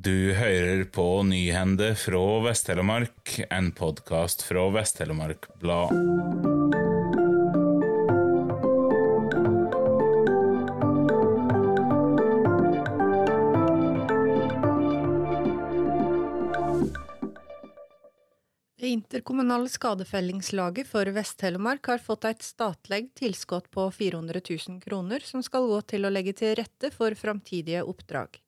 Du hører på Nyhende fra Vest-Telemark, en podkast fra Vest-Telemark Blad. Det interkommunale skadefellingslaget for Vest-Telemark har fått et statlig tilskudd på 400 000 kroner som skal gå til å legge til rette for framtidige oppdrag.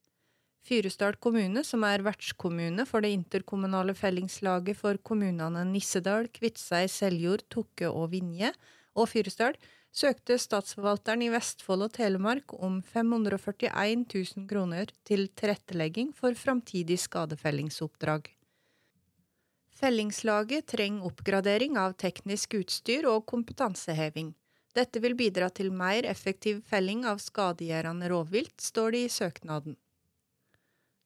Fyresdal kommune, som er vertskommune for det interkommunale fellingslaget for kommunene Nissedal, Kviteseid, Seljord, Tokke og Vinje, og Fyresdal, søkte Statsforvalteren i Vestfold og Telemark om 541 000 kroner til tilrettelegging for framtidig skadefellingsoppdrag. Fellingslaget trenger oppgradering av teknisk utstyr og kompetanseheving. Dette vil bidra til mer effektiv felling av skadegjørende rovvilt, står det i søknaden.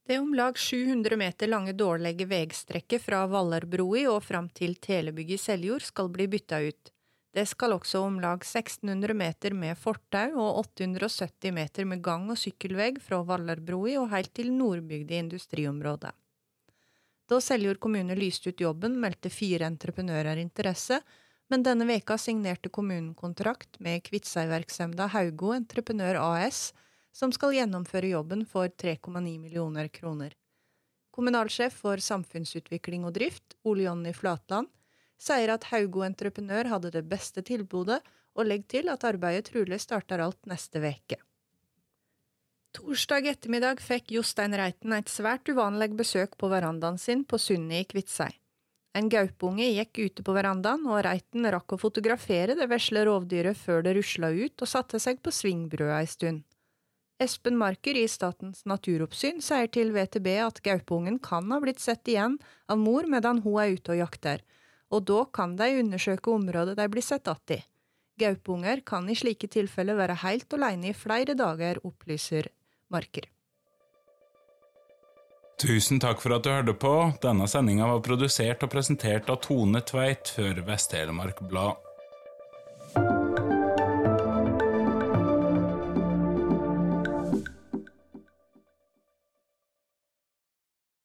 Det om lag 700 meter lange dårlige veistrekket fra Vallerbroi og fram til telebygget i Seljord skal bli bytta ut. Det skal også om lag 1600 meter med fortau og 870 meter med gang- og sykkelvei fra Vallerbroi og helt til Nordbygda industriområde. Da Seljord kommune lyste ut jobben, meldte fire entreprenører interesse, men denne veka signerte kommunen kontrakt med Kviteseid-virksomheten Haugo Entreprenør AS, som skal gjennomføre jobben for 3,9 millioner kroner. Kommunalsjef for samfunnsutvikling og drift, Ole Jonny Flatland, sier at Haugo Entreprenør hadde det beste tilbudet, og legger til at arbeidet trolig starter alt neste veke. Torsdag ettermiddag fikk Jostein Reiten et svært uvanlig besøk på verandaen sin på Sundet i Kviteseid. En gaupunge gikk ute på verandaen, og Reiten rakk å fotografere det vesle rovdyret før det rusla ut og satte seg på svingbrøda ei stund. Espen Marker i Statens naturoppsyn sier til VTB at gaupungen kan ha blitt sett igjen av mor medan hun er ute og jakter, og da kan de undersøke området de blir sett att i. Gaupunger kan i slike tilfeller være helt alene i flere dager, opplyser Marker. Tusen takk for at du hørte på. Denne sendinga var produsert og presentert av Tone Tveit for Vest-Telemark Blad.